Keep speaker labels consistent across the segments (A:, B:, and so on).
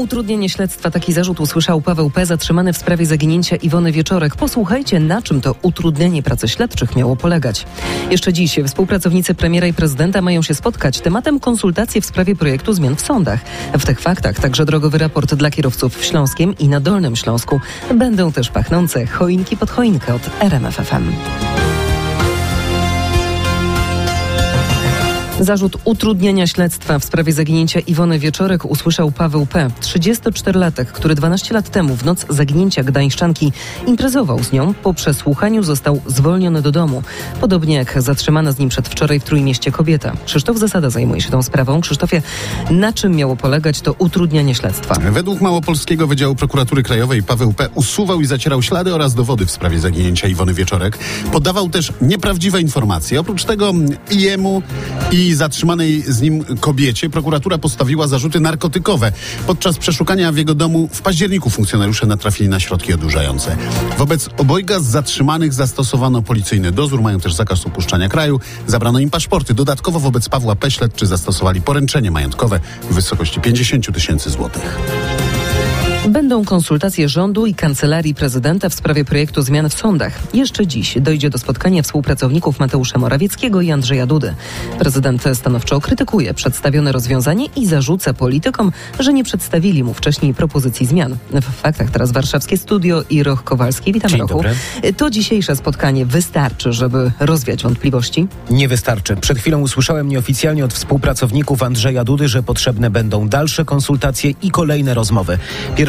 A: Utrudnienie śledztwa taki zarzut usłyszał Paweł P. zatrzymany w sprawie zaginięcia Iwony Wieczorek. Posłuchajcie, na czym to utrudnienie pracy śledczych miało polegać. Jeszcze dziś współpracownicy premiera i prezydenta mają się spotkać. Tematem konsultacji w sprawie projektu zmian w sądach. W tych faktach także drogowy raport dla kierowców w Śląskiem i na Dolnym Śląsku. Będą też pachnące choinki pod choinkę od RMFFM. Zarzut utrudnienia śledztwa w sprawie zaginięcia Iwony Wieczorek usłyszał Paweł P., 34-latek, który 12 lat temu w noc zaginięcia gdańszczanki imprezował z nią. Po przesłuchaniu został zwolniony do domu. Podobnie jak zatrzymana z nim przedwczoraj w Trójmieście kobieta. Krzysztof Zasada zajmuje się tą sprawą. Krzysztofie, na czym miało polegać to utrudnianie śledztwa?
B: Według Małopolskiego Wydziału Prokuratury Krajowej Paweł P. usuwał i zacierał ślady oraz dowody w sprawie zaginięcia Iwony Wieczorek. Podawał też nieprawdziwe informacje. Oprócz tego jemu i zatrzymanej z nim kobiecie prokuratura postawiła zarzuty narkotykowe. Podczas przeszukania w jego domu w październiku funkcjonariusze natrafili na środki odurzające. Wobec obojga z zatrzymanych zastosowano policyjny dozór, mają też zakaz opuszczania kraju, zabrano im paszporty. Dodatkowo wobec Pawła P. zastosowali poręczenie majątkowe w wysokości 50 tysięcy złotych.
A: Będą konsultacje rządu i kancelarii prezydenta w sprawie projektu zmian w sądach. Jeszcze dziś dojdzie do spotkania współpracowników Mateusza Morawieckiego i Andrzeja Dudy. Prezydent stanowczo krytykuje przedstawione rozwiązanie i zarzuca politykom, że nie przedstawili mu wcześniej propozycji zmian. W faktach teraz warszawskie studio i Roch Kowalski. Witam
C: Dzień
A: Rochu.
C: dobry.
A: To dzisiejsze spotkanie wystarczy, żeby rozwiać wątpliwości?
C: Nie wystarczy. Przed chwilą usłyszałem nieoficjalnie od współpracowników Andrzeja Dudy, że potrzebne będą dalsze konsultacje i kolejne rozmowy.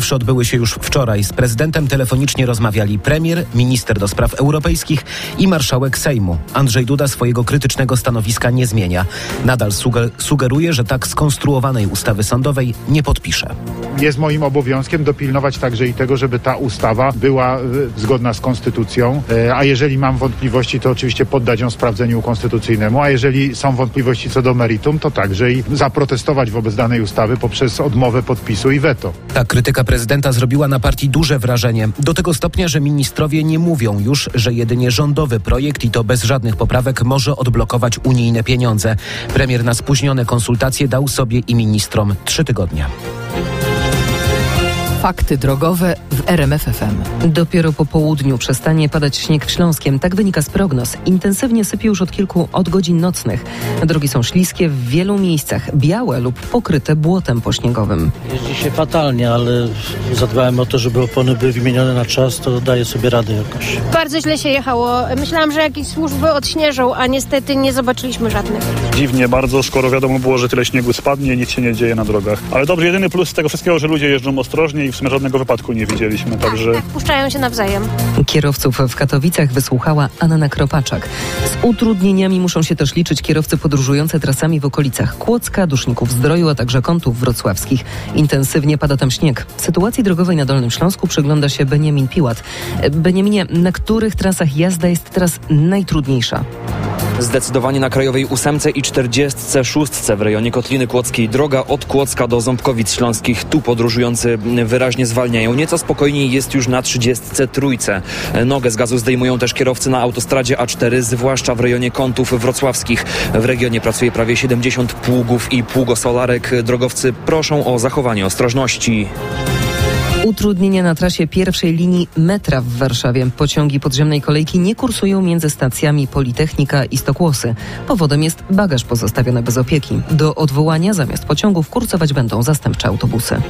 C: Pierwsze odbyły się już wczoraj. Z prezydentem telefonicznie rozmawiali premier, minister do spraw europejskich i marszałek Sejmu. Andrzej Duda swojego krytycznego stanowiska nie zmienia. Nadal suge- sugeruje, że tak skonstruowanej ustawy sądowej nie podpisze.
D: Jest moim obowiązkiem dopilnować także i tego, żeby ta ustawa była e, zgodna z konstytucją, E, a jeżeli mam wątpliwości, to oczywiście poddać ją sprawdzeniu konstytucyjnemu, a jeżeli są wątpliwości co do meritum, to także i zaprotestować wobec danej ustawy poprzez odmowę podpisu i weto.
C: Ta krytyka prezydenta zrobiła na partii duże wrażenie. Do tego stopnia, że ministrowie nie mówią już, że jedynie rządowy projekt i to bez żadnych poprawek może odblokować unijne pieniądze. Premier na spóźnione konsultacje dał sobie i ministrom trzy tygodnie.
E: Fakty drogowe w RMFFM.
A: Dopiero po południu przestanie padać śnieg w Śląskiem. Tak wynika z prognoz. Intensywnie sypie już od kilku od godzin nocnych. Drogi są śliskie w wielu miejscach, białe lub pokryte błotem pośniegowym.
F: Jeździ się fatalnie, ale zadbałem o to, żeby opony były wymienione na czas, to daję sobie radę jakoś.
G: Bardzo źle się jechało. Myślałam, że jakieś służby odśnieżą, a niestety nie zobaczyliśmy żadnych.
H: Dziwnie bardzo, skoro wiadomo było, że tyle śniegu spadnie, nic się nie dzieje na drogach. Ale dobrze, jedyny plus z tego wszystkiego, że ludzie jeżdżą ostrożnie i w sumie żadnego wypadku nie widzieliśmy, także...
G: Tak, puszczają się nawzajem.
A: Kierowców w Katowicach wysłuchała Anna Kropaczak. Z utrudnieniami muszą się też liczyć kierowcy podróżujący trasami w okolicach Kłodzka, Duszników Zdroju, a także kątów wrocławskich. Intensywnie pada tam śnieg. Sytuacji drogowej na Dolnym Śląsku przygląda się Beniamin Piłat. Beniaminie, na których trasach jazda jest teraz najtrudniejsza?
I: Zdecydowanie na Krajowej 8 i 46 w rejonie Kotliny Kłodzkiej. Droga od Kłodzka do Ząbkowic Śląskich. Tu podróżujący wyraźnie zwalniają. Nieco spokojniej jest już na 30 trójce. Nogę z gazu zdejmują też kierowcy na autostradzie A4, zwłaszcza w rejonie kątów wrocławskich. W regionie pracuje prawie 70 pługów i pługosolarek. Drogowcy proszą o zachowanie ostrożności.
A: Utrudnienia na trasie pierwszej linii metra w Warszawie. Pociągi podziemnej kolejki nie kursują między stacjami Politechnika i Stokłosy. Powodem jest bagaż pozostawiony bez opieki. Do odwołania zamiast pociągów kursować będą zastępcze autobusy.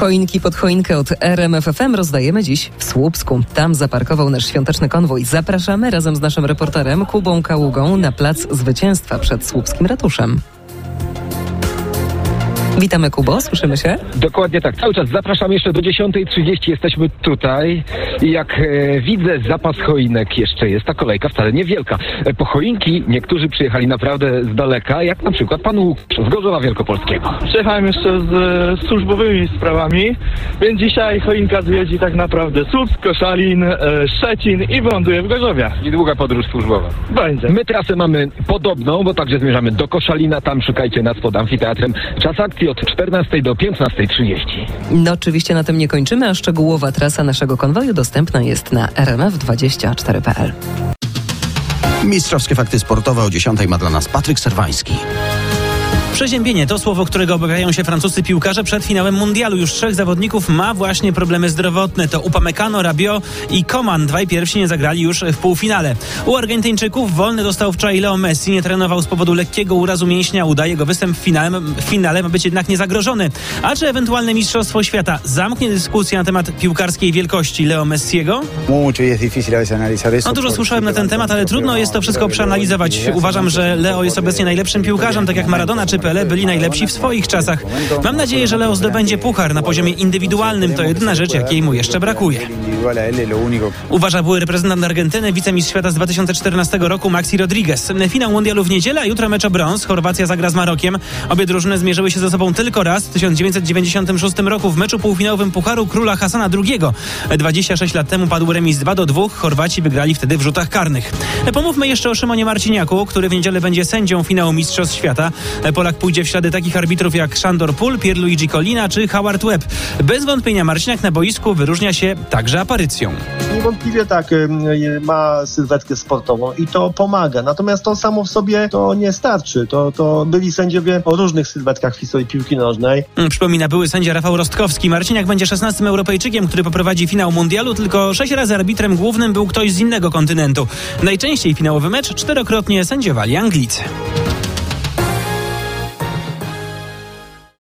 A: Choinki pod choinkę od RMFFM rozdajemy dziś w Słupsku. Tam zaparkował nasz świąteczny konwój. Zapraszamy razem z naszym reporterem Kubą Kaługą na plac Zwycięstwa przed Słupskim Ratuszem. Witamy Kubo, słyszymy się?
J: Dokładnie tak. Cały czas zapraszam jeszcze do 10.30. Jesteśmy tutaj i jak e, widzę, zapas choinek jeszcze jest. Ta kolejka wcale niewielka. E, po choinki niektórzy przyjechali naprawdę z daleka, jak na przykład pan Łukasz z Gorzowa Wielkopolskiego.
K: Przyjechałem jeszcze z e, służbowymi sprawami, więc dzisiaj choinka zwiedzi tak naprawdę Słupsk, Koszalin, e, Szczecin i wyląduje w Gorzowie.
J: Niedługa podróż służbowa.
K: Będzie.
J: My trasę mamy podobną, bo także zmierzamy do Koszalina. Tam szukajcie nas pod amfiteatrem. Czas akcji od 14 do 15.30.
A: No oczywiście na tym nie kończymy, a szczegółowa trasa naszego konwoju dostępna jest na rmf24.pl.
L: Mistrzowskie fakty sportowe o 10 ma dla nas Patryk Serwański. Przeziębienie to słowo, którego obawiają się francuscy piłkarze przed finałem mundialu. Już trzech zawodników ma właśnie problemy zdrowotne. To Upamecano, Rabiot i Coman. Dwaj pierwsi nie zagrali już w półfinale. U Argentyńczyków wolny dostał wczoraj Leo Messi. Nie trenował z powodu lekkiego urazu mięśnia. Udaje go występ w finale, w finale ma być jednak niezagrożony. A czy ewentualne Mistrzostwo Świata zamknie dyskusję na temat piłkarskiej wielkości Leo Messiego? No dużo słyszałem na ten temat, ale trudno jest to wszystko przeanalizować. Uważam, że Leo jest obecnie najlepszym piłkarzem, tak jak Maradona czy Pele byli najlepsi w swoich czasach. Mam nadzieję, że Leo zdobędzie puchar na poziomie indywidualnym. To jedyna rzecz, jakiej mu jeszcze brakuje. Uważa były reprezentant Argentyny, wicemistrz świata z 2014 roku Maxi Rodriguez. Finał mundialu w niedzielę, a jutro mecz o brąz. Chorwacja zagra z Marokiem. Obie drużyny zmierzyły się ze sobą tylko raz w 1996 roku w meczu półfinałowym Pucharu Króla Hasana II. 26 lat temu padł remis 2 do 2. Chorwaci wygrali wtedy w rzutach karnych. Pomówmy jeszcze o Szymonie Marciniaku, który w niedzielę będzie sędzią finału Mistrzostw Świata. Polak pójdzie w ślady takich arbitrów jak Szandor Pul, Pierluigi Collina czy Howard Webb. Bez wątpienia Marciniak na boisku wyróżnia się także aparycją.
M: Niewątpliwie tak, ma sylwetkę sportową i to pomaga. Natomiast to samo w sobie to nie starczy. To, to byli sędziowie o różnych sylwetkach w historii piłki nożnej.
L: Przypomina były sędzia Rafał Rostkowski. Marciniak będzie 16 Europejczykiem, który poprowadzi finał mundialu, tylko sześć razy arbitrem głównym był ktoś z innego kontynentu. Najczęściej finałowy mecz czterokrotnie sędziowali Anglicy.